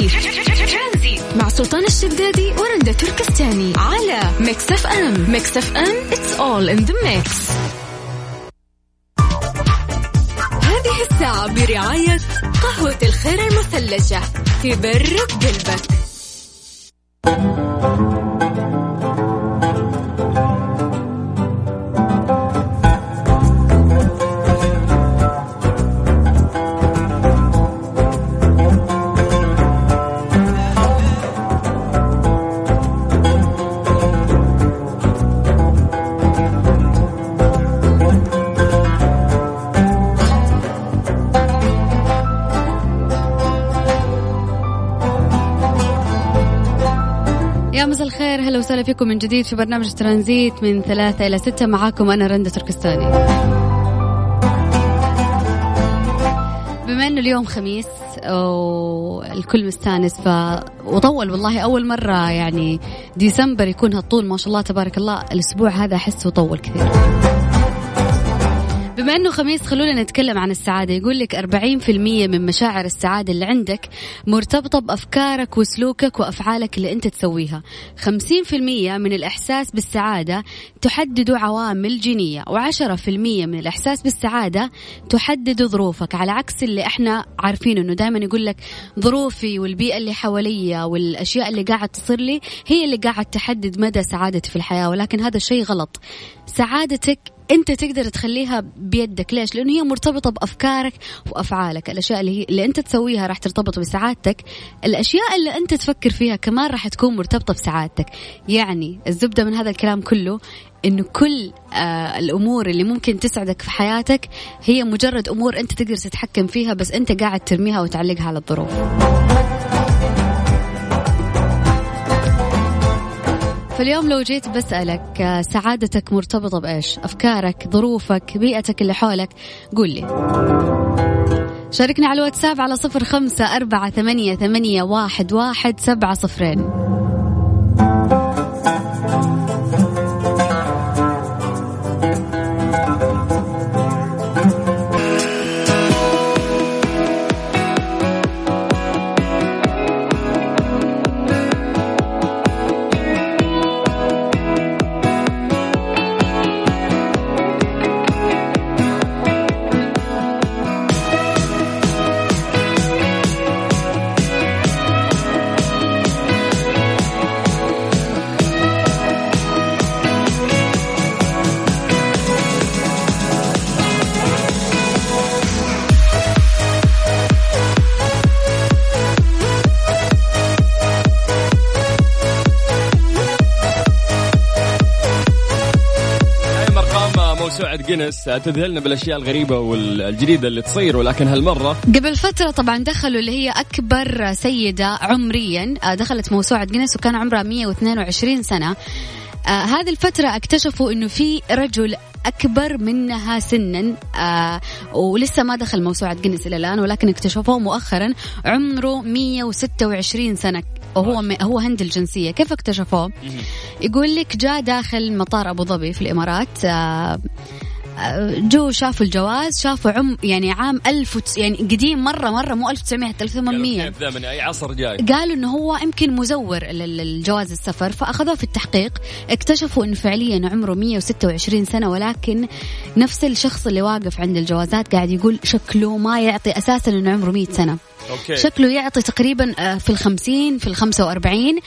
ترانزيت. مع سلطان الشدادي ورندا تركستاني. على Mix FM. Mix FM it's all in the mix. هذه الساعة برعاية قهوة الخير المثلجة. تبرد قلبك. مساء الخير. هلا وسهلا فيكم من جديد في برنامج ترانزيت من ثلاثة إلى ستة. معاكم أنا رندة تركستاني. بما إنه اليوم خميس والكل مستانس ف وطول والله أول مرة يعني ديسمبر يكون هالطول ما شاء الله تبارك الله الأسبوع هذا أحسه طول كثير. بما إنه خميس خلونا نتكلم عن السعادة. يقول لك 40% من مشاعر السعادة اللي عندك مرتبطة بأفكارك وسلوكك وأفعالك اللي أنت تسويها. 50% من الإحساس بالسعادة تحدده عوامل جينية و10% من الإحساس بالسعادة تحدد ظروفك. على عكس اللي إحنا عارفين إنه دائما يقول لك ظروفي والبيئة اللي حواليا والأشياء اللي قاعد تصير لي هي اللي قاعد تحدد مدى سعادتي في الحياة. ولكن هذا الشيء غلط. سعادتك أنت تقدر تخليها بيدك. ليش؟ لأنه هي مرتبطة بأفكارك وأفعالك. الأشياء اللي, هي اللي أنت تسويها راح ترتبط بسعادتك. الأشياء اللي أنت تفكر فيها كمان راح تكون مرتبطة بسعادتك. يعني الزبدة من هذا الكلام كله إنه كل آه الأمور اللي ممكن تسعدك في حياتك هي مجرد أمور أنت تقدر تتحكم فيها بس أنت قاعد ترميها وتعلقها على الظروف. فاليوم لو جيت بسألك آه، سعادتك مرتبطة بإيش؟ أفكارك ظروفك بيئتك اللي حولك؟ قول لي. شاركني على الواتساب على صفر خمسة أربعة ثمانية, ثمانية واحد, واحد سبعة صفرين. جينيس تذهلنا بالأشياء الغريبة والجديدة اللي تصير ولكن هالمرة قبل فترة طبعا دخلوا اللي هي أكبر سيدة عمريا آه، دخلت موسوعة جينيس وكان عمرها 122 سنة. آه هذه الفترة اكتشفوا إنه في رجل أكبر منها سنا آه ولسه ما دخل موسوعة جينيس إلى الآن ولكن اكتشفوه مؤخرا عمره 126 سنة وهو هو هند الجنسية. كيف اكتشفوه؟ يقول لك جاء داخل مطار أبو ظبي في الإمارات آه جو شافوا الجواز شافوا عم يعني عام ألف وتس يعني قديم مرة مرة مو 1900 1800 كيف ذا من أي عصر جاي. قالوا إنه هو يمكن مزور الجواز السفر فأخذوه في التحقيق. اكتشفوا إنه فعليا عمره 126 سنة ولكن نفس الشخص اللي واقف عند الجوازات قاعد يقول شكله ما يعطي أساسا إنه عمره 100 سنة. okay. شكله يعطي تقريبا آه، في الخمسين في الخمسة وأربعين.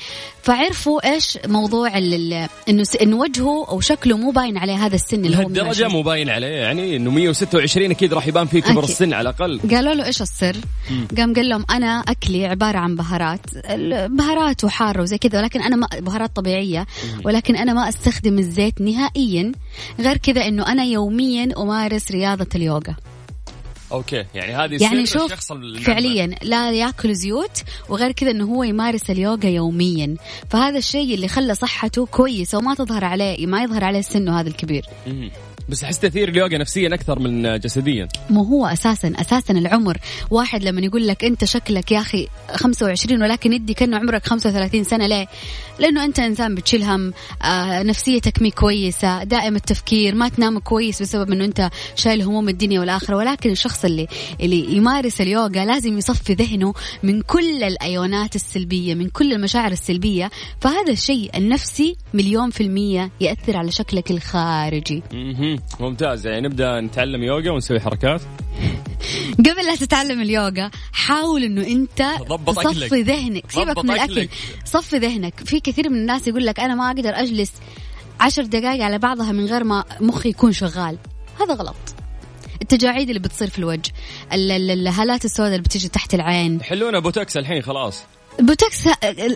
فعرفوا إيش موضوع إنه إنه وجهه أو شكله مو باين عليه هذا السن اللي هو الدرجة مو باين عليه يعني إنه 126 أكيد راح يبان فيه كبر أكيد. السن على الأقل. قالوا له إيش السر؟ قام قال لهم أنا أكلي عبارة عن بهارات. بهارات وحارة وزي كذا ولكن أنا ما بهارات طبيعية. ولكن أنا ما أستخدم الزيت نهائيا. غير كذا إنه أنا يوميا أمارس رياضة اليوغا. أوكي. يعني هذه يعني شوف فعليا لا يأكل زيوت وغير كذا إنه هو يمارس اليوغا يوميا. فهذا الشيء اللي خلى صحته كويسة وما تظهر عليه ما يظهر عليه سنه هذا الكبير. بس أحس تأثير اليوغا نفسيا أكثر من جسديا. مو هو أساسا أساسا العمر. واحد لما يقول لك أنت شكلك يا أخي 25 ولكن يدي كانه عمرك 35 سنة ليه؟ لأنه أنت إنسان بتشيل هم. آه نفسيتك مي كويسة دائم التفكير ما تنام كويس بسبب إنه أنت شايل هموم الدنيا والآخرة. ولكن الشخص اللي اللي يمارس اليوغا لازم يصفي ذهنه من كل الأيونات السلبية من كل المشاعر السلبية. فهذا الشيء النفسي مليون في المية يأثر على شكلك الخارجي. ممتاز. يعني نبدأ نتعلم يوغا ونسوي حركات. قبل لا تتعلم اليوغا حاول إنه أنت تصفي أكلك. ذهنك. سيبك من الأكل. صفي ذهنك. في كثير من الناس يقول لك أنا ما أقدر أجلس عشر دقائق على بعضها من غير ما مخي يكون شغال. هذا غلط. التجاعيد اللي بتصير في الوجه ال- ال- الهالات السوداء اللي بتيجي تحت العين. حلونا بوتوكس الحين خلاص. بوتوكس ه-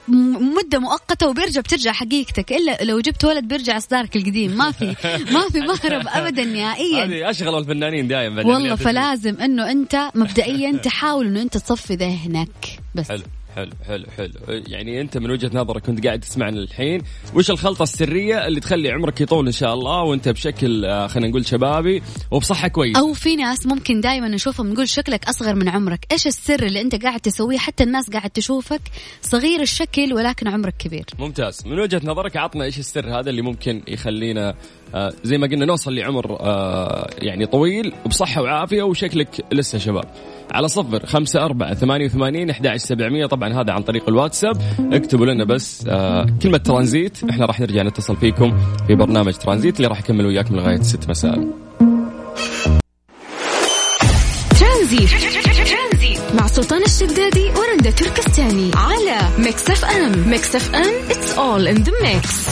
م- مدة مؤقتة وبيرجع بترجع حقيقتك. إلا لو جبت ولد بيرجع إصدارك القديم. ما في ما في مهرب أبدا نهائيا. هذه أشغل الفنانين دائما والله فلازم إنه أنت مبدئيا تحاول إنه أنت تصفي ذهنك. بس. حلو. حلو حلو حلو. يعني أنت من وجهة نظرك كنت قاعد تسمعنا الحين وش الخلطة السرية اللي تخلي عمرك يطول إن شاء الله وأنت بشكل آه، خلينا نقول شبابي وبصحة كويسة؟ أو في ناس ممكن دائما نشوفهم نقول شكلك أصغر من عمرك. إيش السر اللي أنت قاعد تسويه؟ حتى الناس قاعد تشوفك صغير الشكل ولكن عمرك كبير. ممتاز. من وجهة نظرك عطنا إيش السر هذا اللي ممكن يخلينا آه، زي ما قلنا نوصل لعمر آه، يعني طويل بصحة وعافية وشكلك لسه شباب. على صفر خمسة أربعة ثمانية وثمانين أحد سبعمية. طبعا هذا عن طريق الواتساب. اكتبوا لنا بس آه، كلمة ترانزيت. إحنا راح نرجع نتصل فيكم في برنامج ترانزيت اللي راح يكمل وياكم لغاية ست مساء. مع سلطان الشدادي ورندا تركستاني. على ميكس أف أم. ميكس أف أم it's all in the mix.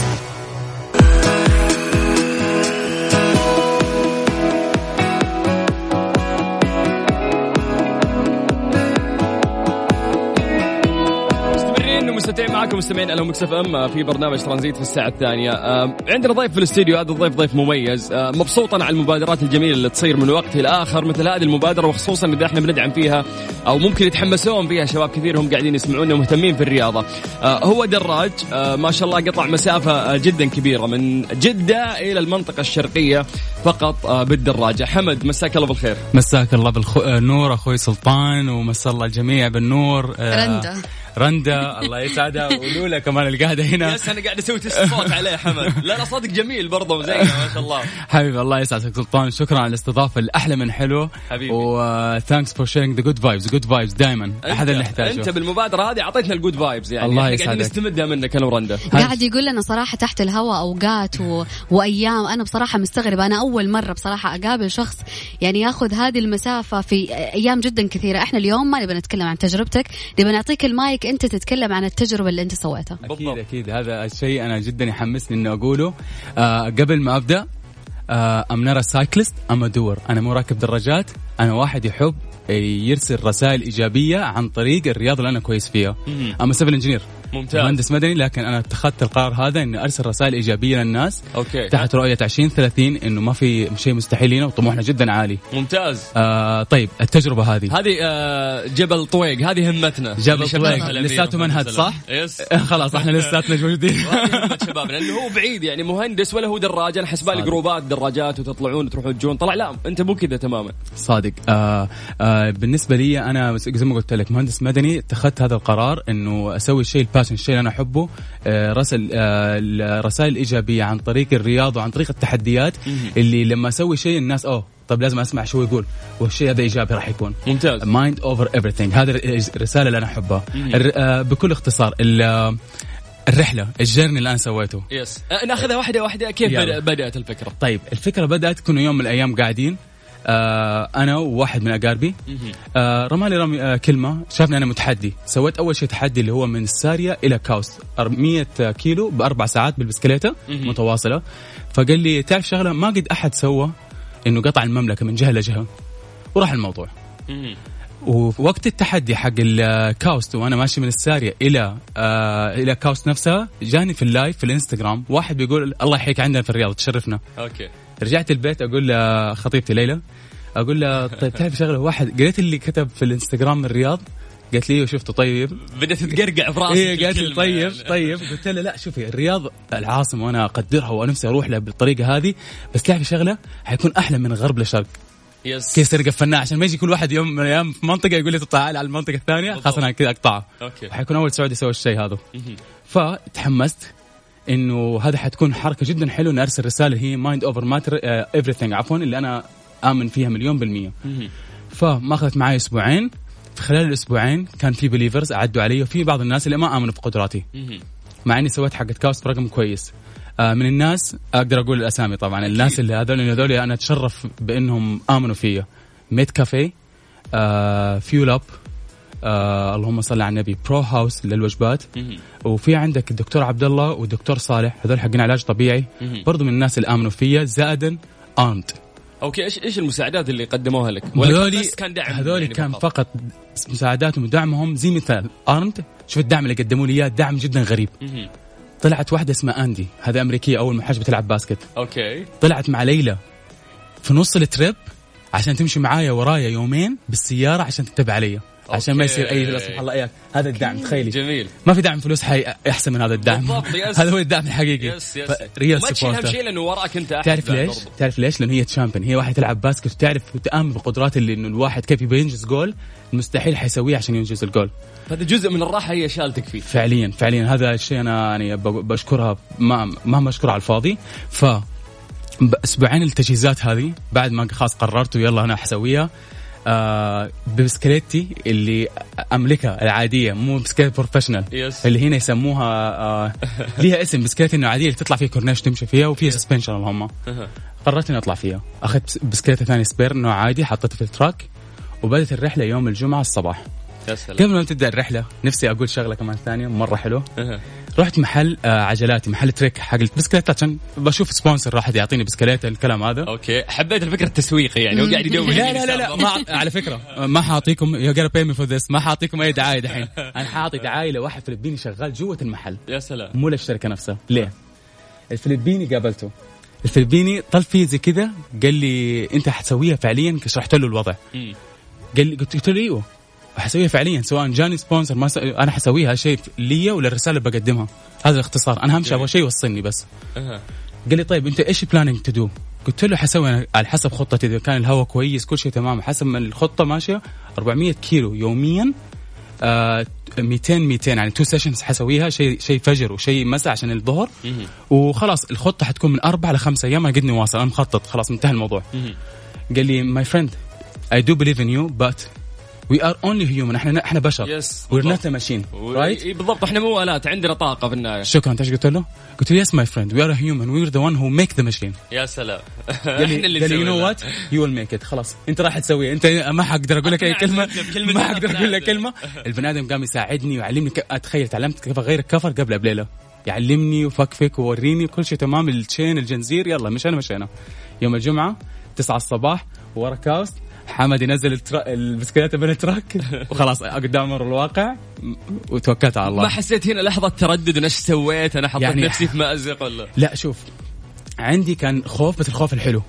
مستمرين ومستمتعين معكم مستمعين على ميكس أف إم في برنامج ترانزيت في الساعة الثانية. آه، عندنا ضيف في الاستديو هذا الضيف ضيف مميز. آه، مبسوطا على المبادرات الجميلة اللي تصير من وقت إلى آخر مثل هذه المبادرة وخصوصا إذا إحنا بندعم فيها أو ممكن يتحمسون فيها شباب كثير هم قاعدين يسمعونا ومهتمين في الرياضة. آه، هو دراج. آه، ما شاء الله قطع مسافة آه، جدا كبيرة من جدة إلى المنطقة الشرقية فقط آه، بالدراجة. حمد مساك الله بالخير. مساك الله بالنور أخوي سلطان ومسا الله الجميع بالنور. آه، رندا. الله يسعدها. ولولا كمان اللي قاعدة هنا. yes أنا قاعد أسوي test صوت عليه حمد. لا لا صوتك جميل برضه زينا ما شاء الله. حبيبي الله يسعدك سلطان. شكرا على الاستضافة الأحلى من حلو. حبيبي. و thanks for sharing the good vibes good vibes دائما أحد اللي نحتاجه أنت بالمبادرة هذه أعطيتنا ال good vibes يعني. الله إحنا قاعدين يسعدك. نستمدها منك أنا ورندا. قاعد يقول لنا صراحة تحت الهواء أوقات و... وأيام. أنا بصراحة مستغربة. أنا أول مرة بصراحة أقابل شخص يعني ياخذ هذه المسافة في أيام جدا كثيرة. إحنا اليوم ما نبي نتكلم عن تجربتك. نبي نعطيك المايك أنت تتكلم عن التجربة اللي أنت سويتها. أكيد. أكيد. هذا الشيء أنا جدا يحمسني إني أقوله. آه قبل ما أبدأ I'm not a cyclist I'm دور أنا مو راكب دراجات. أنا واحد يحب يرسل رسائل إيجابية عن طريق الرياضه اللي أنا كويس فيها. I'm civil engineer ممتاز. مهندس مدني لكن أنا اتخذت القرار هذا إني أرسل رسائل إيجابية للناس. okay. تحت رؤية 2030 إنه ما في شيء مستحيل لنا وطموحنا جدا عالي. ممتاز. آه طيب التجربة هذه. هذه آه جبل طويق. هذه همتنا. جبل طويق. لساته منهد،. صح؟ yes خلاص إحنا لساتنا موجودين. همة شبابنا لأنه هو بعيد يعني مهندس ولا هو دراجة. أنا حسبالي. groupات دراجات وتطلعون وتروحون تجون. طلع لا أنت مو كذا تماما. صادق. آه آه بالنسبة لي أنا زي ما قلت لك مهندس مدني اتخذت هذا القرار إنه أسوي الشيء ال passion الشيء اللي أنا احبه آه أرسل آه الرسائل الايجابيه عن طريق الرياضه وعن طريق التحديات اللي لما أسوي شيء الناس أوه طب لازم أسمع شو يقول. والشيء هذا إيجابي راح يكون. ممتاز. mind over everything هذا الرساله اللي أنا أحبها. آه بكل اختصار ال- الرحلة ال journey اللي أنا سويته. yes ناخذها واحدة واحدة. كيف يلا. بدأت الفكرة؟ طيب الفكرة بدأت كنا يوم من الأيام قاعدين. آه أنا وواحد من أقاربي. آه رمالي رمي آه كلمة شافني أنا متحدي. سويت أول شيء تحدي اللي هو من الساريه إلى كاوست. 100 كيلو بأربع ساعات بالبسكليتة. متواصلة. فقال لي تعرف شغلة؟ ما قد أحد سوى إنه قطع المملكة من جهة لجهة. وراح الموضوع. مهم. ووقت التحدي حق الكاوست وأنا ماشي من السارية إلى آه إلى كاوست نفسها جاني في ال live في الإنستغرام واحد بيقول الله يحييك عندنا في الرياض تشرفنا. okay. رجعت البيت أقول لخطيبتي ليلى أقول لها طيب تعرف شغلة؟ واحد قريت اللي كتب في الإنستغرام من الرياض قالت لي شفته طيب. بدأت تقرقع في راسك إيه قالت لي طيب. طيب. قلت لها لا شوفي الرياض العاصمة وأنا أقدرها ونفسي أروح لها بالطريقة هذه بس تعرفي شغلة؟ حيكون أحلى من غرب لشرق yes كيف ترقى فنان عشان ما يجي كل واحد يوم من الأيام في منطقة يقول لي تعال على المنطقة الثانية. خلاص أنا كذا اقطعها okay. وحيكون أول سعودي يسوي الشيء هذا. فتحمست إنه هذا حتكون حركة جدا حلوة اني ارسل رسالة هي mind over matter everything عفوا اللي أنا آمن فيها مليون بالمية. فما اخذت معي أسبوعين. في خلال الأسبوعين كان في believers عدوا علي وفي بعض الناس اللي ما آمنوا في قدراتي مع إني سويت حقت كاوست برقم كويس. من الناس أقدر أقول الأسامي طبعا. الناس اللي هذول هذول أنا أتشرف بإنهم آمنوا فيا. ميد كافيه آه فيول اب آه اللهم صل على النبي برو هاوس للوجبات. وفي عندك الدكتور عبد الله والدكتور صالح هذول حقين علاج طبيعي. برضو من الناس اللي آمنوا فيا زائدا ارمد okay إيش إيش المساعدات اللي قدموها لك؟ هذولي كان دعم هذولي يعني كان فقط؟ مساعداتهم ودعمهم. زي مثال ارمد شوف الدعم اللي قدموا لي إياه دعم جدا غريب. طلعت واحدة اسمها أندي هذا أمريكية أول ما حاجة بتلعب basket. okay. طلعت مع ليلى في نص ال trip عشان تمشي معايا ورايا يومين بالسيارة عشان تتبع علي عشان ما يصير اي لا سبحان الله اياك هذا الدعم تخيلي. جميل. ما في دعم فلوس حي أحسن من هذا الدعم. هذا هو الدعم الحقيقي. yes yes. ريال ما تشيل هم supporter شيء لأنه وراك أنت أحد تعرف ليش؟ برضو. تعرف ليش؟ لأنه هي champion هي واحد تلعب basket وتعرف وتامن بقدرات اللي إنه الواحد كيف يبغى ينجز جول المستحيل حيسويه عشان ينجز الجول هذا جزء من الراحة هي شالتك فيه. فعليا فعليا. هذا الشيء أنا يعني بشكرها ما ما بشكرها على الفاضي. ف أسبوعين التجهيزات هذه بعد ما خلاص قررت ويلا أنا حسويها. آه ببسكليتي اللي أملكها العادية مو بسكليت professional yes. اللي هنا يسموها آه ليها اسم بسكليت إنه عادية اللي تطلع فيها كورنيش تمشي فيها وفيها suspension اللهم قررت إني أطلع فيها. أخذت بس- بسكليته ثانية spare نوع عادي حطيته في ال truck وبدت الرحلة يوم الجمعة الصباح. قبل ما تبدأ الرحلة نفسي أقول شغلة كمان ثانية مرة حلو رحت محل آه عجلاتي محل تريك حق البسكليتات عشان بشوف sponsor راح يعطيني بسكليت الكلام هذا. أوكي. حبيت الفكرة التسويقيه يعني هو قاعد يدور لا لا لا لا ما على فكرة ما حاعطيكم you gotta pay me for this ما حاعطيكم أي دعاية دحين. أنا حاعطي دعاية لواحد فلبيني شغال جوة المحل. يا سلام. مو للشركة نفسها. ليه؟ الفلبيني قابلته. الفلبيني طل فيه زي كذا قال لي أنت حتسويها فعليا شرحت له الوضع. قال لي قلت له إيوه. حسويها فعليا سواء جاني sponsor ما س... أنا حسويها شيء لي وللرسالة اللي بقدمها. هذا الاختصار. أنا أهم شيء أبغى شيء يوصلني بس. قال لي طيب أنت إيش planning to do؟ قلت له حسوي أنا على حسب خطتي. إذا كان الهواء كويس كل شيء تمام. حسب ما الخطة ماشية 400 كيلو يوميا آه 200 200 يعني two sessions حسويها شيء شيء فجر وشيء مساء عشان الظهر. وخلاص الخطة حتكون من أربع لخمس أيام. أنا قدني واصل. أنا مخطط. خلاص انتهى الموضوع. قال لي my friend I do believe in you but we are only human إحنا إحنا بشر. yes we're بالضبط. not machine right بالضبط. إحنا مو آلات. عندنا طاقة في النهاية. شكرا. انت إيش قلت له؟ قلت له yes my friend we are human we are the one who make the machine يا سلام. إحنا اللي قال you know. what you will make it خلاص. أنت راح تسوي. أنت ما حقدر أقول لك أي كلمة. ما حقدر أقول لك. كلمة. البني آدم قام يساعدني ويعلمني. أتخيل تعلمت كيف أغير الكفر قبل بليلة. يعلمني وفكفك ووريني كل شيء تمام. ال chain الجنزير يلا مشينا مشينا. يوم الجمعة 9 الصباح ورا كاوست حمد ينزل ال tru... البسكليت من ال truck. وخلاص قدام أمر الواقع. وتوكلت على الله. ما حسيت هنا لحظة تردد أنا إيش سويت؟ أنا حطيت يعني- نفسي في مأزق ولا؟ لا شوف. عندي كان خوف بس الخوف الحلو.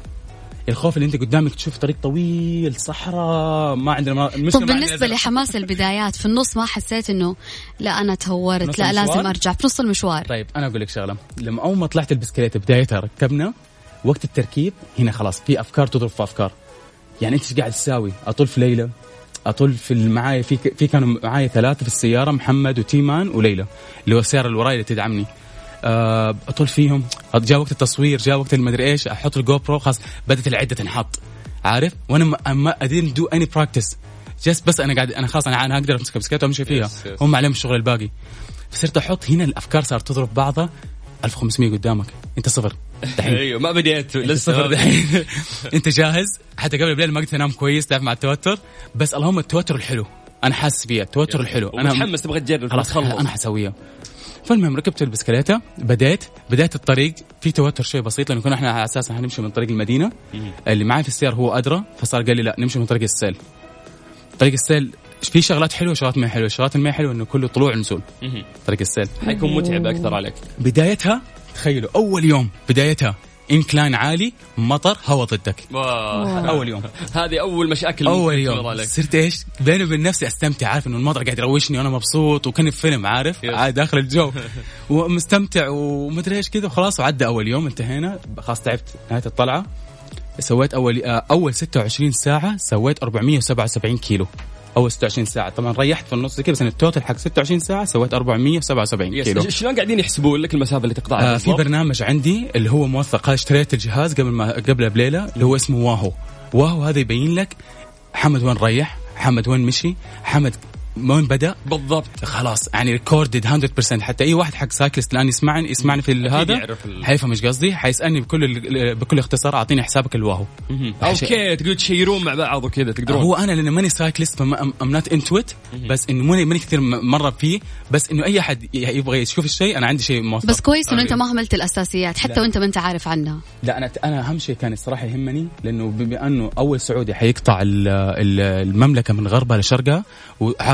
الخوف اللي أنت قدامك تشوف طريق طويل صحراء ما عندنا ما... المشكلة طب زرع. لحماس البدايات في النص ما حسيت إنه لا أنا تهورت لا المشوار؟ لازم أرجع. في نص المشوار. طيب أنا أقول لك شغلة. لما أول ما طلعت البسكليت بدايتها ركبنا وقت التركيب هنا خلاص في أفكار تضرب في أفكار. يعني انت إيش قاعد تساوي؟ أطول في ليلى أطول في معايا في في كانوا معايا ثلاثة في السيارة محمد وتيمان وليلى اللي هو السيارة اللي وراي اللي تدعمني. آه، أطول فيهم. جاء وقت التصوير جاء وقت المدري إيش أحط الجو برو خلاص بدأت العدة تنحط. عارف؟ وأنا ما- ما ادين دو اني براكتس جست بس أنا قاعد أنا خلاص أنا أنا أقدر امسك البسكليت وأمشي فيها. Yes, yes. هم عليهم الشغل الباقي. فصرت أحط هنا الأفكار صارت تضرب بعضها. 1500 قدامك. أنت صفر. دحين. أيوه ما بديت. لسه صفر دحين. أنت جاهز؟ حتى قبل الليل ما قدرت أنام كويس تعرف مع التوتر. بس اللهم التوتر الحلو. أنا حاسس فيه التوتر الحلو. أنا متحمس تبغى تجرب خلاص أنا حسويها. فالمهم ركبت البسكليتة بديت بدايه الطريق. في توتر شوي بسيط لأنه كنا إحنا على أساس حنمشي من طريق المدينة. اللي معي في السياره هو أدرى فصار قال لي لا نمشي من طريق السيل. طريق السيل في شغلات حلوة وشغلات ما حلوة. الشغلات اللي ما حلوة إنه كله طلوع نزول مهم. طريق السيل. حيكون متعب أكثر عليك. بدايتها تخيلوا أول يوم بدايتها incline عالي مطر هواء ضدك. أول يوم. هذه أول مشاكل أول يوم. صرت إيش؟ بيني وبين نفسي أستمتع عارف إنه المطر قاعد يروشني وأنا مبسوط وكأني في فيلم عارف. عاد داخل الجو. ومستمتع ومدري إيش كذا وخلاص وعدى أول يوم انتهينا. خلاص تعبت نهاية الطلعة. سويت أول آه، أول 26 ساعة سويت 477 كيلو. اول 26 ساعة طبعا ريحت في النص كذا بس أنا ال total حق 26 ساعة سويت 477 yes. كيلو شلون قاعدين يحسبون لك المسافة اللي تقطعها آه في؟ برنامج عندي اللي هو موثق اشتريت الجهاز قبل ما قبل بليلة اللي هو اسمه Wahoo Wahoo هذا يبين لك حمد وين ريح حمد وين مشي حمد وين بدأ؟ بالضبط. خلاص يعني recorded 100% حتى أي واحد حق cyclist الآن يسمعني يسمعني في ال- هذا حيفهم إيش قصدي. حيسألني بكل ال- بكل اختصار أعطيني حسابك ال Wahoo أوكي تقدر تـ share ون مع بعض وكذا تقدرون. هو أنا لأنه ماني cyclist I'm not into it بس إنه ماني ماني كثير مرة فيه. بس إنه أي أحد يبغى يشوف الشيء أنا عندي شيء موثق. بس كويس إنه أنت. ما هملت الأساسيات حتى لا. وأنت ما أنت عارف عنها. لا أنا أنا أهم شيء كان الصراحة يهمني لأنه بما أنه أول سعودي حيقطع ال- ال- المملكة من غربها لشرقها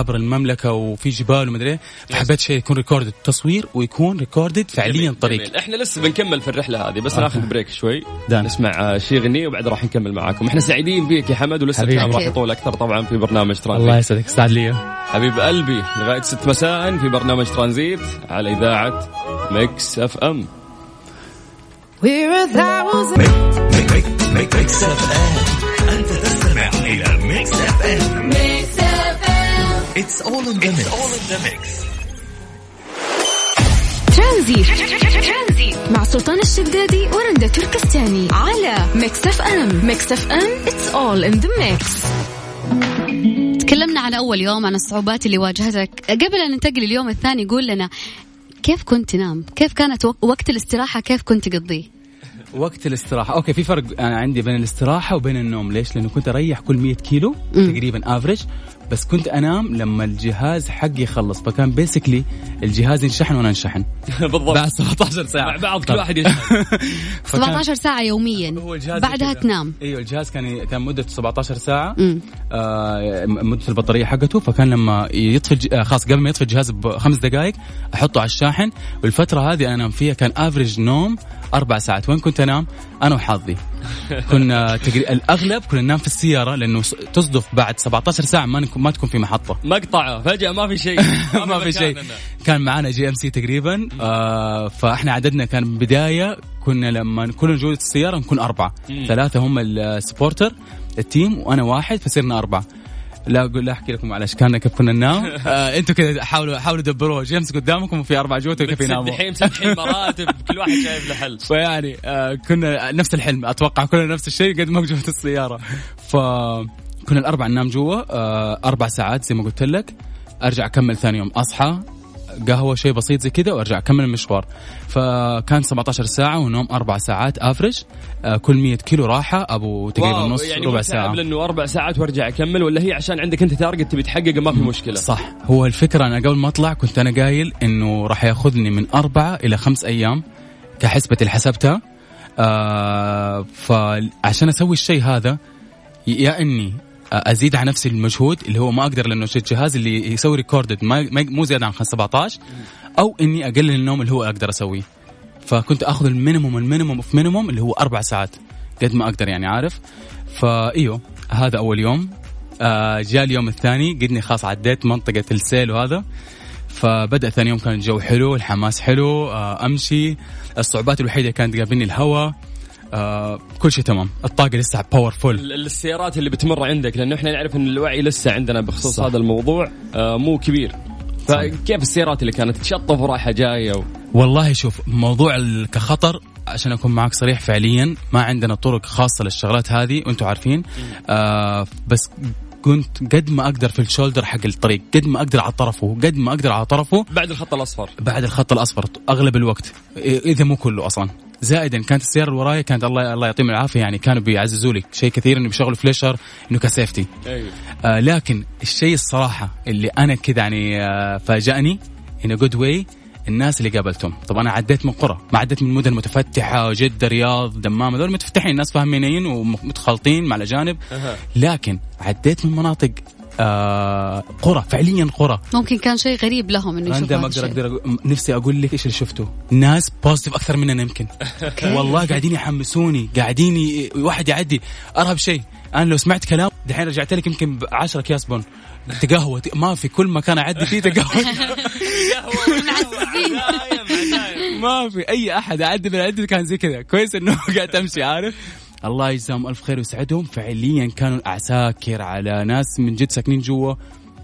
وعابر المملكة وفي جبال ومدري إيه. فحبيت شيء يكون recorded تصوير ويكون recorded فعليا جميل، طريق. جميل. إحنا لسه بنكمل في الرحلة هذه بس ناخذ break شوي. done. نسمع آه، شي غنية وبعد راح نكمل معاكم. إحنا سعيدين فيك يا حمد ولسه. الكلام راح. يطول أكثر طبعا في برنامج ترانزيت. الله يسعدك سعد لي. حبيب قلبي لغاية 6 مساء في برنامج ترانزيت على إذاعة ميكس اف ام ميكس اف ام أنت إلى Mix FM it's all in the mix ترانزيت. مع سلطان الشدادي ورندا تركستاني على Mix FM. Mix FM it's all in the mix. تكلمنا عن أول يوم عن الصعوبات اللي واجهتك. قبل أن ننتقل اليوم الثاني قول لنا كيف كنت تنام؟ كيف كانت وق- وقت الاستراحة؟ كيف كنت تقضيه؟ وقت الاستراحة. أوكي في فرق أنا عندي بين الاستراحة وبين النوم. ليش؟ لأنه كنت أريح كل 100 كيلو. تقريبا average بس كنت أنام لما الجهاز حقي يخلص فكان بيسكلي الجهاز ينشحن وأنا أنشحن. بالضبط. بعد 17 ساعة. مع بعض كل واحد فكان- 17 ساعة يوميا. هو الجهاز بعدها. تنام. أيوه الجهاز كان كان مدته 17 ساعة. آه مدة البطارية حقته. فكان لما يطفي الج... آه خلاص قبل ما يطفي الجهاز بخمس دقائق أحطه على الشاحن. والفترة هذه أنا أنام فيها كان average نوم أربع ساعات. وين كنت أنام؟ أنا وحظي. كنا تقري... الأغلب كنا ننام في السيارة لأنه تصدف بعد 17 ساعة ما نكون ما تكون في محطة. مقطعه فجأة ما في شيء. ما في شيء. كان معانا GMC تقريبا آه فإحنا عددنا كان بداية كنا لما كلنا نجود السيارة نكون أربعة. ثلاثة هم ال supporter team وأنا واحد فصرنا أربعة. لا أقول لا أحكي لكم معلش. كان كيف كنا ننام آه أنتم كذا حاولوا حاولوا دبروها. GMC قدامكم وفي أربع جوت كيف يناموا مسدحين مراتب. كل واحد شايف له حل. فيعني آه كنا نفس الحلم. أتوقع كلنا نفس الشيء قد ما جوة السيارة. ف كنا الأربع ننام جوا آه أربع ساعات زي ما قلت لك. أرجع أكمل ثاني يوم أصحى. قهوة شيء بسيط زي كذا وأرجع أكمل المشوار. فكان 17 ساعة ونوم أربع ساعات افرج آه كل 100 كيلو راحة أبو تقريبا نص يعني ربع ساعة. تعب لأنه أربع ساعات وأرجع أكمل ولا هي عشان عندك أنت تارجت تبي تحققه ما في مشكلة؟ صح. هو الفكرة أنا قبل ما أطلع كنت أنا قايل إنه راح ياخذني من أربعة إلى خمس أيام كحسبة اللي حسبتها آه فعشان أسوي الشيء هذا يا إني أزيد على نفسي المجهود اللي هو ما أقدر لأنه الجهاز اللي يسوي recorded ما مو زيادة عن 17 أو إني أقلل النوم اللي هو أقدر أسويه. فكنت أخذ ال minimum ال minimum في minimum اللي هو أربع ساعات. قد ما أقدر يعني عارف؟ فايوه هذا أول يوم. آه جاء اليوم الثاني قدني خلاص عديت منطقة السيل وهذا. فبدأ ثاني يوم كان الجو حلو الحماس حلو آه أمشي. الصعوبات الوحيدة كانت تقابلني الهواء. آه كل شيء تمام. الطاقة لسه powerful ال- السيارات اللي بتمر عندك لأنه إحنا نعرف إن الوعي لسه عندنا بخصوص صح. هذا الموضوع آه مو كبير. فكيف السيارات اللي كانت تشطف ورايحة جاية و... والله شوف موضوع كخطر عشان أكون معك صريح فعليا ما عندنا طرق خاصة للشغلات هذه وأنتم عارفين. آه بس كنت قد ما أقدر في الشولدر حق الطريق قد ما أقدر على طرفه قد ما أقدر على طرفه بعد الخط الأصفر. بعد الخط الأصفر أغلب الوقت. إذا مو كله أصلا. زائدا كانت السيارة اللي وراي كانت الله الله يعطيهم العافية يعني كانوا بيعززوا لي شيء كثير إنه بيشغلوا فليشر إنه كسيفتي. أيوه. آه لكن الشيء الصراحة اللي أنا كذا يعني آه فاجأني a good way الناس اللي قابلتهم. طب أنا عديت من قرى ما عديت من مدن متفتحة جدة رياض دمام هذول متفتحين الناس فاهمينين ومتخلطين مع الأجانب. أها. لكن عديت من مناطق آه قرى فعليا قرى. ممكن كان شيء غريب لهم إنه يشوفوا عندما هذا أقدر. أقدر أقول- نفسي أقول لك إيش اللي شفته. ناس بوزيتيف أكثر مننا يمكن. والله قاعدين يحمسوني قاعدين ي... واحد يعدي. أرهب شيء. أنا لو سمعت كلام دحين رجعت لك يمكن ب 10 اكياس بن تقهوى ما في كل مكان أعدي فيه تقهوى ما في أي أحد أعدي من عندي كان زي كذا. كويس إنه قاعد تمشي عارف؟ الله يجزاهم ألف خير ويسعدهم. فعليا كانوا أعساكر على ناس من جد ساكنين جوا.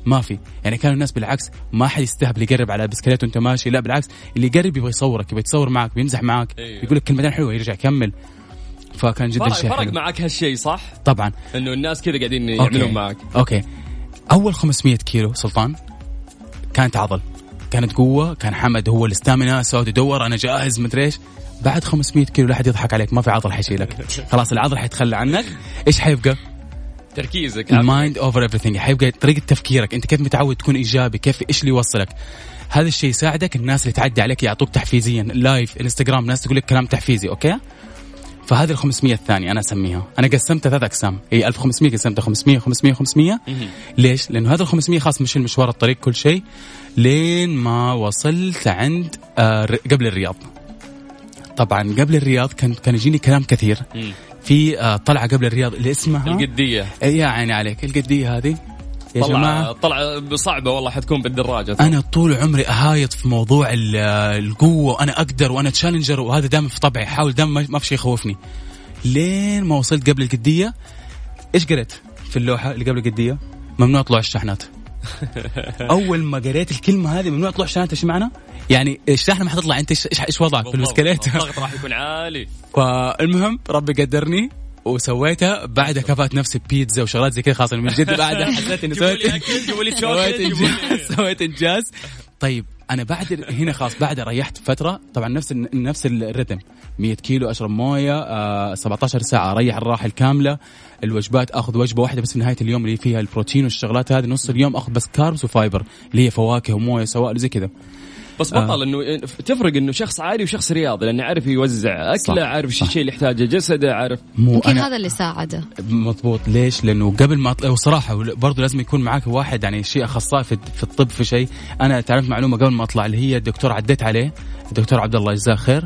ما في. يعني كانوا الناس بالعكس ما حد يستهبل يقرب على بسكليت وأنت ماشي. لا بالعكس اللي يقرب يبغى يصورك يبغى يتصور معك بيمزح معك أيوه. يقول لك كلمتين حلوة يرجع يكمل. فكان جدا فرق, شيء فرق حلو. معك هالشيء صح؟ طبعا. إنه الناس كذا قاعدين يعملون. معك. okay. أول 500 كيلو سلطان كانت عضل. كانت قوة كان حمد هو ال stamina سواد يدور أنا جاهز مدري إيش. بعد 500 كيلو لا حد يضحك عليك ما في عضل حيشيلك. خلاص العضل حيتخلى عنك. إيش حيبقى؟ تركيزك. ال mind over everything حيبقى طريقة تفكيرك. أنت كيف متعود تكون إيجابي؟ كيف إيش اللي يوصلك؟ هذا الشيء يساعدك الناس اللي تعدي عليك يعطوك تحفيزيا. live انستغرام ناس تقول لك كلام تحفيزي okay؟ فهذه ال 500 الثانية أنا أسميها. أنا قسمتها ثلاث أقسام. هي 1500 قسمتها 500 500 500 ليش؟ لأنه هذا ال 500 خلاص مشي المشوار الطريق كل شيء. لين ما وصلت عند آه قبل الرياض. طبعا قبل الرياض كان كان يجيني كلام كثير. في آه طلعة قبل الرياض اللي اسمها القدية. يا عيني عليك القدية هذه. يا طلع جماعة. طلع صعبة والله حتكون بالدراجة. أنا طول عمري أهايط في موضوع ال- القوة وأنا أقدر وأنا challenger وهذا دائما في طبعي احاول دائما ما- ما في شيء يخوفني. لين ما وصلت قبل القدية إيش قريت في اللوحة اللي قبل القدية؟ ممنوع طلوع الشحنات. اول ما قريت الكلمة هذه ممنوع طلوع الشحنات إيش معنى؟ يعني الشاحنه ما حتطلع أنت إيش وضعك في البسكليت؟ الضغط راح يكون عالي. فالمهم ربي قدرني وسويتها بعدها كفأت نفسي بيتزا وشغلات زي كذا. خلاص من جد بعدها حسيت إني سويت سويت إنجاز. طيب أنا بعد هنا خلاص بعد ريحت فترة طبعا نفس نفس الرتم. 100 كيلو أشرب موية آه 17 ساعة أريح الراحة الكاملة. الوجبات آخذ وجبة واحدة بس في نهاية اليوم اللي فيها البروتين والشغلات هذه. نص اليوم آخذ بس carbs و fiber اللي هي فواكه وموية سوائل زي كذا. بس بطل إنه تفرق إنه شخص عادي وشخص رياضي لأنه عارف يوزع صح. أكلة عارف إيش. الشيء اللي يحتاجه جسده عارف مو هذا اللي ساعده. مضبوط. ليش؟ لأنه قبل ما اطلع وصراحه برضه لازم يكون معاك واحد يعني شيء أخصائي في, في الطب في شيء، أنا تعرفت معلومة قبل ما أطلع اللي هي الدكتور عديت عليه. الدكتور عبد الله جزاه خير.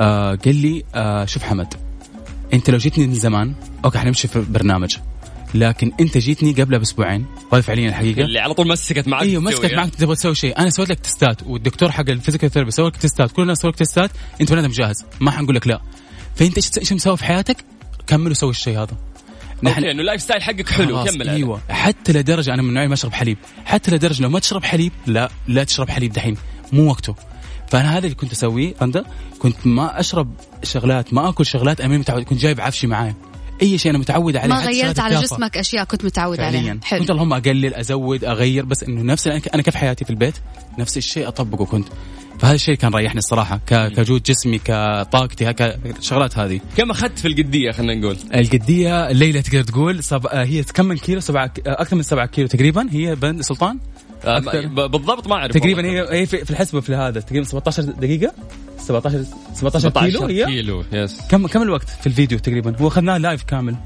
آه قال لي آه شوف حمد أنت لو جيتني من زمان okay حنمشي في برنامج. لكن انت جيتني قبلها باسبوعين. وهذه فعليا الحقيقة. اللي على طول مسكت معك إيوه مسكت. معك تبغى تسوي شيء. أنا سويت لك test ات والدكتور حق ال physical therapy سوى لك test ات. كل الناس سووا لك test ات أنت بني آدم جاهز ما حنقول لك لا. فأنت إيش إيش مسوي في حياتك؟ كمل وسوي الشيء هذا. okay إنه ال lifestyle حقك حلو. كمل. إيوه. حتى لدرجة أنا من اللي ما أشرب حليب. حتى لدرجة لو ما تشرب حليب لا لا تشرب حليب دحين. مو وقته. فأنا هذا اللي كنت أسويه رندا كنت ما أشرب شغلات ما أكل شغلات أنا متعود كنت جايب عفشي معاي أي شيء أنا متعود عليه ما غيرت على التافهة. جسمك أشياء كنت متعود عليها. فعليا. حلو. كنت اللهم أقلل أزود أغير بس إنه نفس أنا كيف حياتي في البيت؟ نفس الشيء أطبقه كنت. فهذا الشيء كان ريحني الصراحة كجود جسمي كطاقتي كشغلات هذه. كم أخذت في القدية خلينا نقول؟ القدية الليلة تقدر تقول سب... هي كم من كيلو؟ سبعة أكثر من سبعة كيلو تقريبا هي بند سلطان؟ آه، أكثر. بالضبط ما أعرف تقريبا. هي هي في في الحسبة في هذا تقريبا 17 دقيقة؟ 17 17 كيلو 17 هي؟ كيلو yes كم كم الوقت في الفيديو تقريبا؟ هو اخذناه live كامل.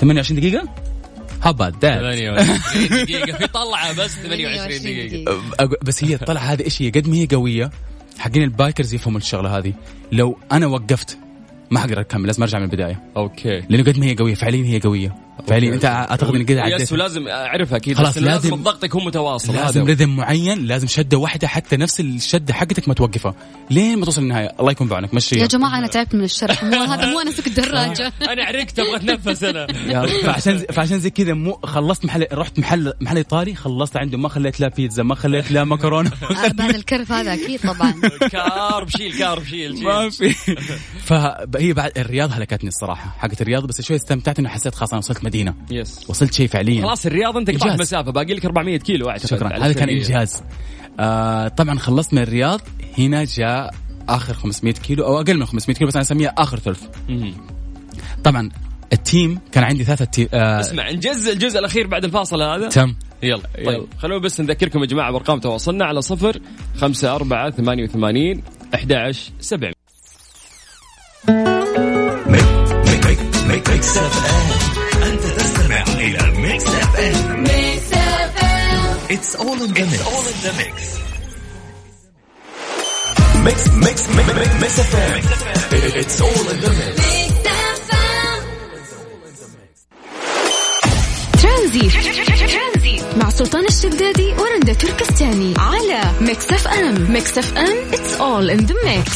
28 دقيقة؟ How about that 28 دقيقة. في طلعة بس 28 دقيقة. بس هي الطلعه هذه إيش هي؟ قد ما هي قوية. حقين ال bikers يفهموا الشغلة هذه. لو أنا وقفت ما حقدر أكمل لازم أرجع من البداية. okay لأنه قد ما هي قوية فعليا هي قوية. فعليا أنت أعتقد اني كذا yes عديت؟ ولازم اعرفها أكيد خلاص لازم لازم- الضغط يكون متواصل لازم. rhythm معين لازم شدة واحدة حتى نفس الشدة حقتك ما توقفها. لين ما توصل النهاية. الله يكون بعونك. مشي يا جماعة أنا تعبت من الشرح. مو هذا مو أنا اسوق الدراجه أنا عرقت أبغى أتنفس أنا. فعشان فعشان زي كذا مو خلصت محل رحت محل محل إيطالي خلصت عنده. ما خليت لا بيتزا ما خليت لا مكرونة. آه، بعد الكرف هذا أكيد طبعا. carb شيل carb شيل ما في. فهي بعد الرياض هلكتني الصراحة. حقت الرياض بس شوي استمتعت إنه حسيت خلاص أنا وصلت مدينة. yes وصلت شيء فعليا. خلاص الرياض أنت قطعت. مسافة باقي لك 400 كيلو اعتقد شكرا. هذا كان. إنجاز. آه طبعا خلصت من الرياض. هنا جاء آخر 500 كيلو أو أقل من 500 كيلو بس أنا أسميها آخر ثلث. طبعا ال team كان عندي ثلاثة تي... آه اسمع نجز الجزء الأخير بعد الفاصل هذا. تم. يلا يلا. طيب. خلونا بس نذكركم يا جماعة بأرقام تواصلنا على صفر خمسة أربعة ثمانية وثمانين أحد عشر سبع Mi- mi- mi- Mix FM أنت تستمع إلى Mix FM. It's all in the mix. It's all in the mix. Mix, mix, mix, mix, mix FM. It's all in the mix. ترانزيت مع سلطان الشدادي ورندا تركستاني على Mix FM Mix FM it's all in the mix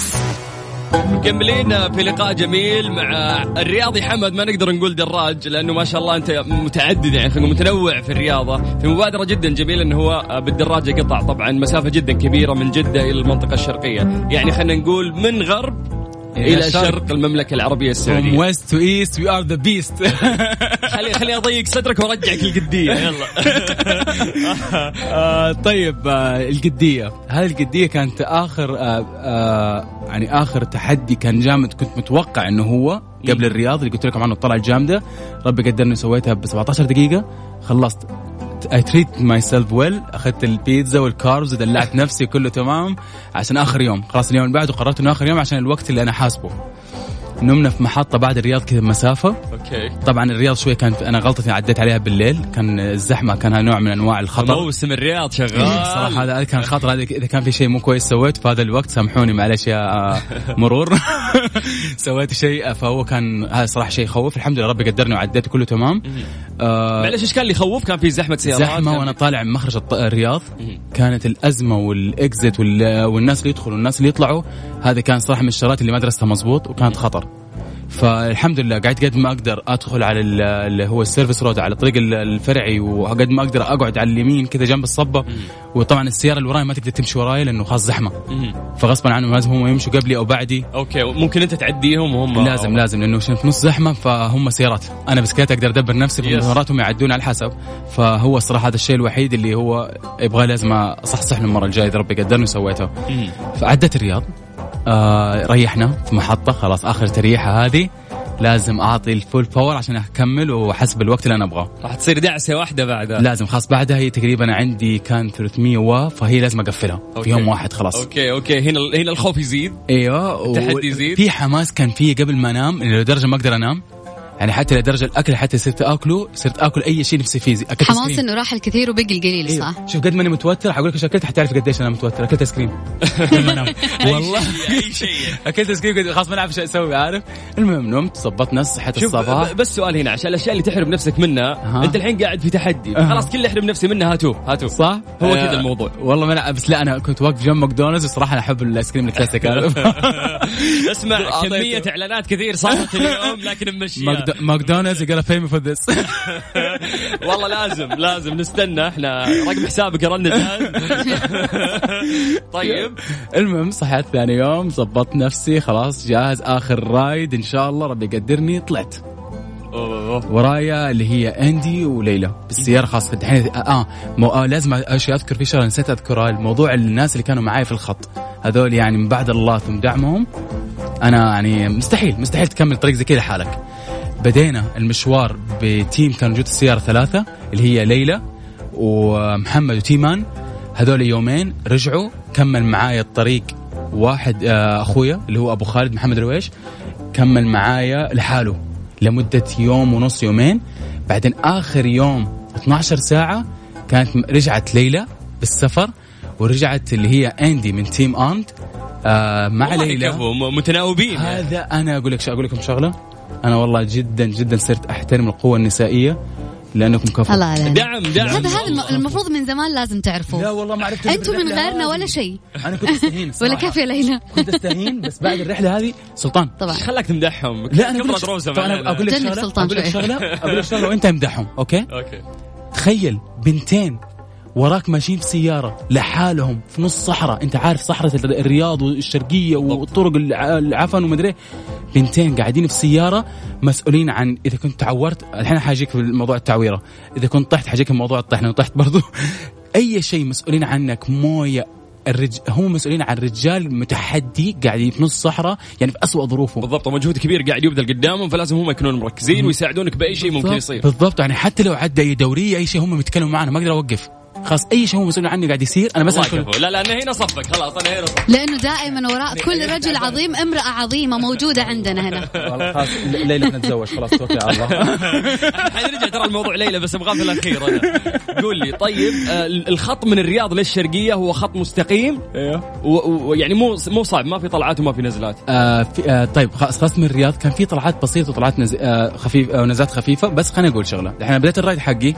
مكملين في لقاء جميل مع الرياضي حمد ما نقدر نقول دراج لأنه ما شاء الله أنت متعدد يعني خلينا متنوع في الرياضة في مبادرة جدا جميلة إنه هو بالدراجه قطع طبعا مسافة جدا كبيرة من جدة إلى المنطقة الشرقية. يعني خلينا نقول من غرب إلى شرق المملكة العربية السعودية. From west to east we are the beast. خلي خلي أضيق صدرك وأرجعك القديه يلا. آه، طيب آه، القدية. هذه القدية كانت آخر آه، يعني آخر تحدي كان جامد. كنت متوقع إنه هو قبل الرياض اللي قلت لكم عنه الطلعه الجامده ربي قدرني سويتها ب 17 دقيقة. خلصت. I treat myself well أخذت البيتزا وال carbs ودلعت نفسي كله تمام عشان آخر يوم. خلاص اليوم اللي بعده قررت إنه آخر يوم عشان الوقت اللي أنا حاسبه. نمنا في محطة بعد الرياض كذا مسافة okay. طبعا الرياض شوي كان أنا غلطتي عديت عليها بالليل. كان الزحمة كان نوع من أنواع الخطر. موسم الرياض شغال. صراحة هذا كان خطر. هذا إذا كان في شيء مو كويس سويته في هذا الوقت سامحوني معلش يا مرور. سويت شيء فهو كان هذا صراحة شيء يخوف. الحمد لله ربي قدرني وعديت كله تمام. آه معلش إيش كان اللي يخوف؟ كان في زحمة سيارات زحمة كان وأنا طالع من مخرج الرياض. كانت الأزمة وال exit وال- والناس اللي يدخلوا والناس اللي يطلعوا هذا كان صراحة من الشغلات اللي ما درستها مزبوط وكانت خطر. فالحمد لله قاعد قد ما أقدر أدخل على ال- اللي هو ال service road على الطريق ال- الفرعي وقد ما أقدر أقعد على اليمين كذا جنب الصبة. وطبعا السيارة اللي وراي ما تقدر تمشي وراي لأنه خلاص زحمة. فغصبا عنهم لازم هم يمشوا قبلي أو بعدي. أوكي ممكن أنت تعديهم وهم لازم لازم لأنه في نص زحمة فهم سيارات. أنا بسكليت أقدر أدبر نفسي. فمراتهم يعدون على الحسب. فهو الصراحة هذا الشيء الوحيد اللي هو يبغى لازم أصحصح له المرة الجاية إذا ربي قدرني وسويته. فعدت الرياض. آه ريحنا في محطة. خلاص آخر تريحة هذه. لازم أعطي ال full power عشان أكمل وحسب الوقت اللي أنا أبغاه. راح تصير دعسة واحدة بعدها. لازم خلاص بعدها هي تقريبا عندي كان 300 و فهي لازم أقفلها أوكي. في يوم واحد خلاص. أوكي أوكي. هنا هنا الخوف يزيد. أيوه التحدي يزيد. في حماس كان فيه قبل ما أنام لدرجة ما أقدر أنام. يعني حتى لدرجة الأكل حتى صرت آكله صرت آكل أي شيء نفسي فيه أكلت حماس. إنه راح الكثير وبقي القليل صح؟ أيوة. شوف قد ماني متوتر حقول لك إيش أكلت حتعرف قديش أنا متوتر أكلت ايس كريم والله أي شيء أكلت ايس كريم خلاص ما نعرف إيش أسوي عارف المهم نمت ظبطت نفسي صحيت الصباح بس سؤال هنا عشان الأشياء اللي تحرم نفسك منها. أنت الحين قاعد في تحدي. خلاص كل اللي احرم نفسي منها هاتوه هاتوه صح هو آه، كذا الموضوع. والله ما بس لا أنا كنت واقف جنب ماكدونالدز وصراحة أنا أحب الايس كريم الكلاسيك عارف اسمع. كمية إعلانات كثير صارت اليوم لكن ممشيها ماكدو- ماكدونالدز يقول pay me for this. والله لازم لازم. نستنى إحنا. رقم حسابك رنة. طيب. المهم صحيت ثاني يوم ظبطت نفسي خلاص جاهز. آخر رايد إن شاء الله ربي يقدرني. طلعت. ورايا اللي هي أندي وليلى بالسيارة خاصة. الحين آه, مو آه لازم اشياء أذكر في شغلة نسيت أذكرها. الموضوع الناس اللي كانوا معي في الخط. هذول يعني من بعد الله ثم دعمهم. أنا يعني مستحيل مستحيل تكمل طريق زي كذا لحالك. بدينا المشوار بتيم كان موجود السيارة ثلاثة اللي هي ليلى ومحمد وتيمان. هذول يومين رجعوا كمل معايا الطريق واحد آه، أخويا اللي هو أبو خالد محمد رويش كمل معايا لحاله لمدة يوم ونص يومين. بعدين آخر يوم 12 ساعة كانت رجعت ليلى بالسفر ورجعت اللي هي أندي من team and آه مع ليلى. متناوبين يعني. هذا أنا أقول لك أقول لكم شغلة. أنا والله جدا جدا صرت أحترم القوة النسائية لأنكم كفو الله عليك. دعم دعم هذا هذا الم- المفروض من زمان لازم لا تعرفوا والله ما عرفت أنتم من غيرنا. ولا شيء. أنا كنت أستهين ولا. كيف يا ليلى. كنت أستهين بس بعد الرحلة هذه سلطان. طبعا. خلاك تمدحهم. لا أنا أقول لك. أقول لك. شغلة أقول لك شغلة وأنت امدحهم أوكي؟ أوكي. تخيل بنتين وراك ماشيين في سيارة لحالهم في نص صحراء. أنت عارف صحراء الرياض والشرقية والطرق الع- العفن ومدري إيه. بنتين قاعدين في سيارة مسؤولين عن إذا كنت تعورت الحين حاجيك في موضوع التعويرة. إذا كنت طحت حاجيك في موضوع الطحة لو طحت برضو. أي شيء مسؤولين عنك موية الرج... هم مسؤولين عن رجال متحدي قاعدين في نص صحراء يعني في أسوأ ظروفه بالضبط. ومجهود كبير قاعد يبذل قدامهم فلازم هم يكونون مركزين ويساعدونك بأي شيء ممكن يصير. بالضبط. يعني حتى لو عدى اي دوريه أي شيء هم بيتكلموا معنا ما أقدر أوقف. خلاص أي شيء هو مسؤول عني قاعد يصير أنا بس لا لا أنا هنا صفك خلاص أنا هنا صفك. لأنه دائما وراء كل رجل عظيم امرأة عظيمة موجودة عندنا هنا. خلاص ليلى نتزوج خلاص توكل على الله. حنرجع ترى الموضوع ليلى بس ابغاه في الأخير أنا. قول لي طيب آه، الخط من الرياض للشرقية هو خط مستقيم؟ أيوه ويعني مو مو صعب ما في طلعات وما في نزلات. آه في آه طيب خلاص خلاص من الرياض كان في طلعات بسيطة وطلعات نز... آه خفيف آه نزلات خفيفة بس خليني أقول شغلة. الحين بديت ال ride حقي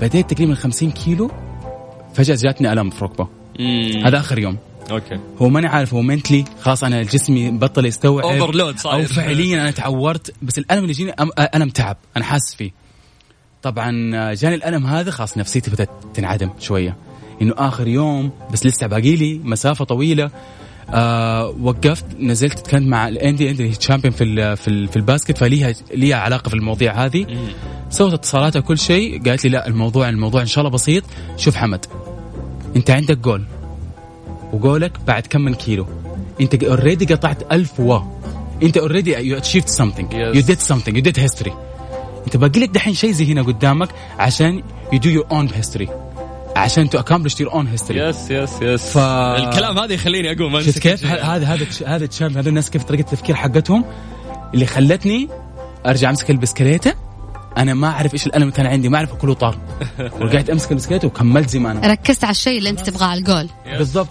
بديت تقريبا 50 كيلو فجأة جاتني الام في ركبة. هذا آخر يوم. أوكي. هو ماني عارف هو mentally خلاص أنا جسمي بطل يستوعب. Overload صاير. أو فعليا أنا تعورت بس الألم اللي يجيني ألم تعب. أنا حاسس فيه. طبعا جاني الألم هذا خلاص نفسيتي بدأت تنعدم شوية. إنه آخر يوم بس لسه باقي لي مسافة طويلة. آه وقفت نزلت تكلمت مع الاندي اندي champion في ال في, ال في ال basket فليها ليها علاقة في المواضيع هذه. سوت اتصالات وكل شيء قالت لي لا الموضوع الموضوع إن شاء الله بسيط. شوف حمد أنت عندك goal و goal ك بعد كم من كيلو. أنت already قطعت ألف و. أنت already you achieved something. you did something you did history أنت باقي لك دحين شيء زي هنا قدامك عشان you do your own history عشان to accomplish your own history yes yes yes ف- الكلام هذا يخليني أقوم شفت كيف؟ هذا هذا هذا ال champ هذول الناس كيف طريقة التفكير حقتهم؟ اللي خلتني أرجع أمسك البسكليتة أنا ما أعرف إيش الألم اللي كان عندي ما أعرف كله طار. ورجعت أمسك البسكليتة وكملت زي ما أنا ركزت على الشيء اللي أنت تبغاه على الجول. بالضبط.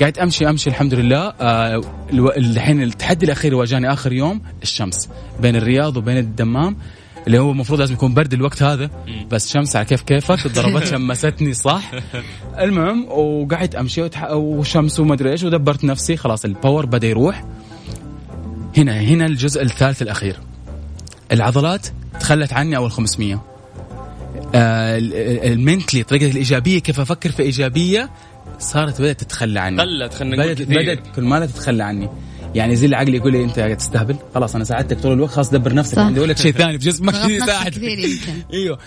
قاعد أمشي أمشي الحمد لله. آه، الو- الحين التحدي الأخير اللي واجهني آخر يوم الشمس. بين الرياض وبين الدمام. اللي هو المفروض لازم يكون برد الوقت هذا بس شمس على كيف كيفك ضربت شمستني صح؟ المهم وقعدت أمشي وتح... وشمس وما أدري إيش ودبرت نفسي خلاص الباور بدأ يروح. هنا هنا الجزء الثالث الأخير. العضلات تخلت عني أول 500 آه ال- ال- المنتلي طريقة الإيجابية كيف أفكر في إيجابية صارت بدأت تتخلى عني. قلت خلينا نقول. بدأت كل ما تتخلى عني. يعني زي اللي عقلي يقول لي أنت قاعد تستهبل؟ خلاص أنا ساعدتك طول الوقت خلاص دبر نفسك. عندي أقول لك شيء ثاني في جسمك ضغطت نفسك يساعد كثير يمكن. أيوه.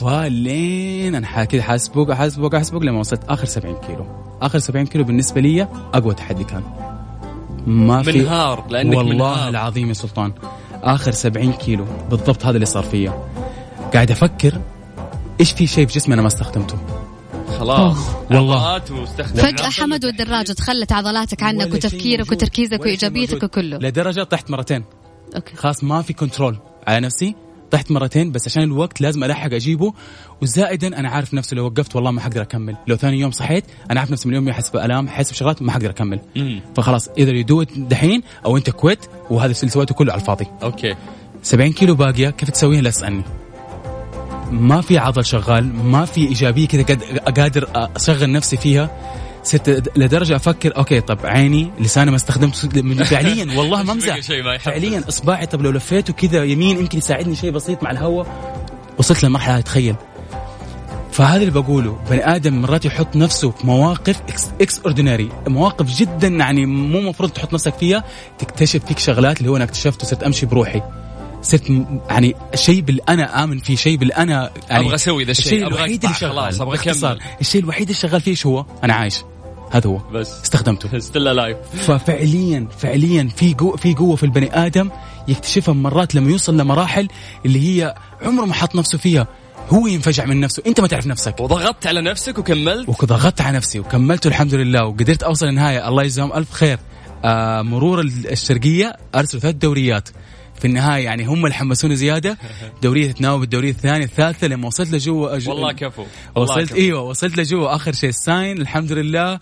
فلين أنا كذا حاسبوك احاسبوك احاسبوك لما وصلت آخر 70 كيلو. آخر 70 كيلو بالنسبة لي أقوى تحدي كان. ما في منهار لأنك والله منهار. العظيم يا سلطان. آخر 70 كيلو. بالضبط هذا اللي صار فيا. قاعد أفكر إيش في شيء في جسمي أنا ما استخدمته. خلاص. والله. فجأة حمد والدراجة تخلت عضلاتك عنك وتفكيرك. وتركيزك وإيجابيتك. وكله. لدرجة طحت مرتين. أوكي. خلاص ما في control على نفسي. طحت مرتين بس عشان الوقت لازم ألحق أجيبه. وزائدا أنا عارف نفسي لو وقفت والله ما حقدر أكمل. لو ثاني يوم صحيت أنا عارف نفسي من اليوم احس بألام احس بشغلات ما حقدر أكمل. مم. فخلاص إذا you do دحين أو أنت quit وهذا اللي سويته كله على الفاضي. أوكي. 70 كيلو باقية كيف تسويها؟ لا تسألني. ما في عضل شغال ما في إيجابية كذا قاد- قادر أشغل نفسي فيها. صرت لدرجة أفكر أوكي طب عيني لساني ما استخدمته فعليا والله ما أمزح. فعليا إصبعي طب لو لفيته كذا يمين يمكن يساعدني شيء بسيط مع الهواء. وصلت للمرحله هذه تخيل. فهذا اللي بقوله بني آدم مرات يحط نفسه في مواقف ex, extraordinary مواقف جدا يعني مو مفروض تحط نفسك فيها تكتشف فيك شغلات اللي هو أنا اكتشفته صرت أمشي بروحي. صرت يعني الشيء اللي أنا آمن فيه شيء اللي أنا يعني أبغى أسوي ذا الشيء، الوحيد اللي شغال خلاص، باختصار، أكمل. الشيء الوحيد اللي شغال فيه إيش هو؟ أنا عايش. هذا هو. بس. استخدمته. still alive ففعليا فعليا في قوة في قوة في البني آدم يكتشفها مرات لما يوصل لمراحل اللي هي عمره ما حط نفسه فيها. هو ينفجع من نفسه. أنت ما تعرف نفسك. وضغطت على نفسك وكملت؟ وضغطت على نفسي وكملته الحمد لله وقدرت أوصل النهايه الله يجزاهم ألف خير. آه مرور الشرقية ارسلوا ثلاث دوريات. في النهاية يعني هم اللي حمسوني زيادة. دورية تتناوب الدوريه الثانية الثالثة لما وصلت لجوا أج- والله كفو. والله وصلت كفو. إيوه وصلت لجوا آخر شيء. ال sign الحمد لله.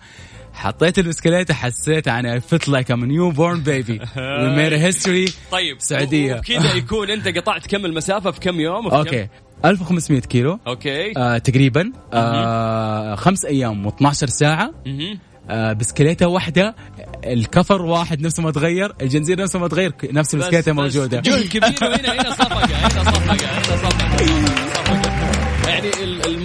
حطيت البسكليته حسيت أنا felt like I'm newborn baby we made history طيب سعودية. وكذا يكون أنت قطعت كم المسافة في كم يوم؟ وفي كم- أوكي. 1500 كيلو. أوكي. آه تقريبا. آه خمس أيام و12 ساعة. بسكليتة واحدة الكفر واحد نفسه ما تغير الجنزير نفسه ما تغير نفس بس- البسكليتة بس موجودة. جهد كبير وهنا هنا صفقة هنا صفقة هنا صفقة.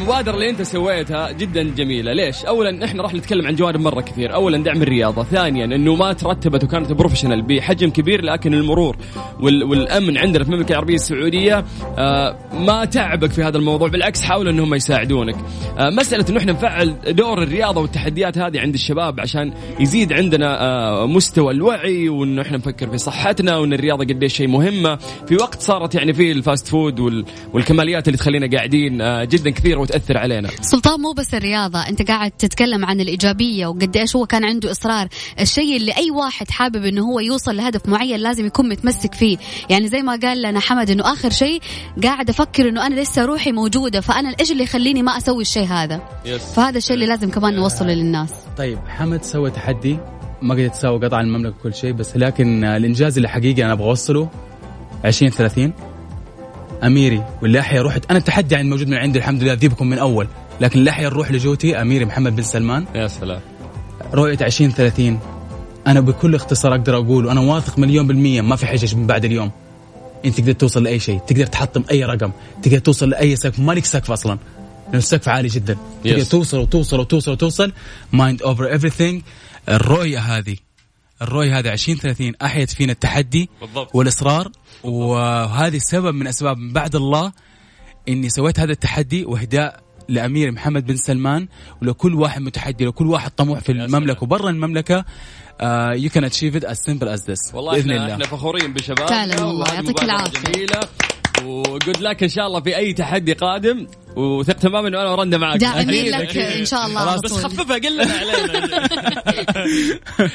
المبادرة اللي انت سويتها جدا جميلة، ليش؟ أولا إحنا راح نتكلم عن جوانب مرة كثير، أولا دعم الرياضة، ثانيا إنه ما ترتبت وكانت بروفيشنال بحجم كبير لكن المرور وال- والأمن عندنا في المملكة العربية السعودية آه ما تعبك في هذا الموضوع، بالعكس حاولوا إنهم يساعدونك. آه مسألة إنه إحنا نفعل دور الرياضة والتحديات هذه عند الشباب عشان يزيد عندنا آه مستوى الوعي وإنه إحنا نفكر في صحتنا وإن الرياضة قديش شيء مهمة، في وقت صارت يعني في ال fast food وال- والكماليات اللي تخلينا قاعدين آه جدا كثيرة وتاثر علينا. سلطان مو بس الرياضة أنت قاعد تتكلم عن الإيجابية وقد إيش هو كان عنده إصرار. الشيء اللي أي واحد حابب إنه هو يوصل لهدف معين لازم يكون متمسك فيه. يعني زي ما قال لنا حمد إنه آخر شيء قاعد أفكر إنه أنا لسه روحي موجودة فأنا إيش اللي يخليني ما أسوي الشيء هذا؟ يس. فهذا الشيء اللي لازم كمان نوصله للناس. طيب حمد سوى تحدي ما قدرت تساوي قطع المملكة كل شيء بس لكن الإنجاز اللي حقيقي أنا أبغى أوصله 20 30 أميري واللاحيه رحت أنا التحدي عند موجود من عندي الحمد لله أذيبكم من أول. لكن اللاحيه نروح لجوتي أميري محمد بن سلمان. يا سلام. رؤية 20 30 أنا بكل اختصار أقدر أقول وأنا واثق مليون بالمية ما في حجج من بعد اليوم. أنت تقدر توصل لأي شيء تقدر تحطم أي رقم تقدر توصل لأي سقف مالك سقف أصلا. لأنه السقف عالي جدا. Yes. تقدر توصل وتوصل وتوصل وتوصل mind over everything الرؤية هذه. الرؤيه هذه 20 30 أحيت فينا التحدي بالضبط. والإصرار. وهذه سبب من اسباب من بعد الله إني سويت هذا التحدي وإهداء لأمير محمد بن سلمان ولكل واحد متحدي لكل واحد طموح في. المملكة وبرا المملكة. you can achieve it as simple as this والله بإذن إحنا, الله. إحنا فخورين بشبابنا فعلا والله، يعطيك. جميلة. وجود لك إن شاء الله في أي تحدي قادم وثق تماما إنه أنا ورندا معك. داعمين لك أكيد. إن شاء الله على بس طول. خففها قلنا علينا.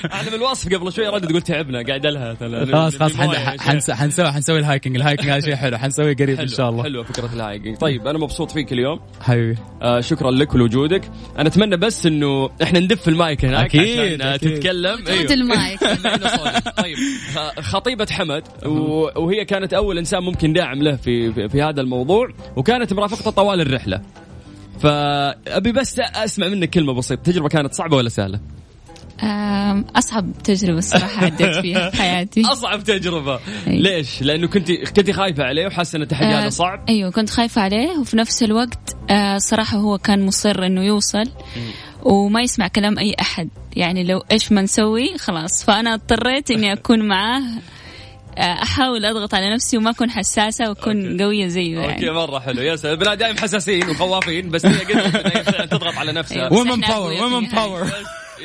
إحنا بالوصف قبل شوي ردت قلت تعبنا قاعد لها خلاص خلاص حن- حنس- حنسوي حنسوي ال hiking. ال hiking هذا شيء حلو. حنسويه قريب إن شاء الله. حلوة فكرة ال hiking. طيب أنا مبسوط فيك اليوم. حبيبي. آه شكرا لك ولوجودك. أنا أتمنى بس إنه إحنا ندف المايك هناك عشان آه، أكيد. تتكلم. خذ المايك. طيب آه، خطيبة حمد وهي كانت أول إنسان ممكن داعم له في في, في هذا الموضوع وكانت مرافقته طوال الرحلة. فأبي بس أسمع منك كلمة بسيطة. التجربه كانت صعبة ولا سهلة؟ آم، أصعب تجربة الصراحة عديت فيها في حياتي. أصعب تجربة. أي. ليش؟ لأنه كنت كنت خايفة عليه وحاسة إن التحدي هذا صعب؟ أيوة كنت خايفة عليه وفي نفس الوقت آه، صراحة هو كان مصر إنه يوصل وما يسمع كلام أي أحد. يعني لو إيش ما نسوي خلاص. فأنا اضطريت إني أكون معاه. أحاول أضغط على نفسي وما أكون حساسة وأكون قوية زيه okay يعني. مرة حلو. يا سلام. البنات دائما حساسين وخوافين بس هي فعلاً تضغط على نفسها. women power women. power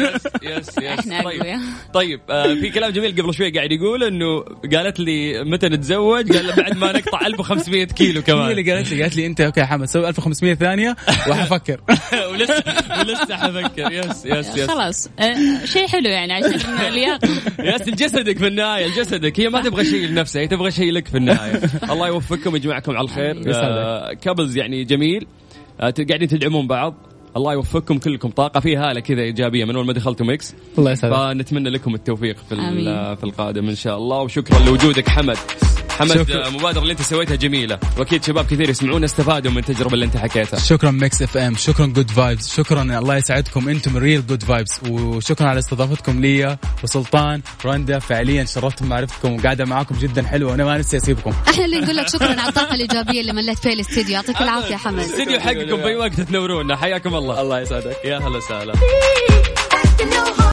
yes yes yes طيب. طيب آه في كلام جميل قبل شوي قاعد يقول إنه قالت لي متى نتزوج؟ قال بعد ما نقطع 1500 كيلو هي كمان. اللي قالت لي قالت لي أنت okay يا حمد سوي 1500 ثانية وحفكر ولسه ولسه حفكر yes yes yes خلاص آه، شيء حلو يعني عشان اللياقة yes لجسدك في النهاية لجسدك هي ما تبغى شيء لنفسها هي تبغى شيء لك في النهاية. الله يوفقكم ويجمعكم على الخير. آه couples يعني جميل. قاعدين تدعمون بعض. الله يوفقكم كلكم. طاقة في هاله كذا إيجابية. من اول ما دخلتوا ميكس الله يسعدك. فنتمنى لكم التوفيق في. في القادم إن شاء الله. وشكرا لوجودك حمد. حمد شكرا. آه، المبادره اللي انت سويتها جميلة. وأكيد شباب كثير يسمعون استفادوا من التجربه اللي انت حكيتها. شكرا Mix FM شكرا good vibes شكرا الله يسعدكم. أنتم real good vibes وشكرا على استضافتكم لي وسلطان رندا. فعليا شرفت بمعرفتكم وقاعدة معاكم جدا حلوة. وأنا ما نفسي أسيبكم. إحنا اللي نقول لك شكرا على الطاقة الإيجابية اللي مليت فيها الاستديو. يعطيك العافية حمد. الاستديو حقكم بأي وقت تنورونا حياكم الله. الله يسعدك. يا هلا وسهلا.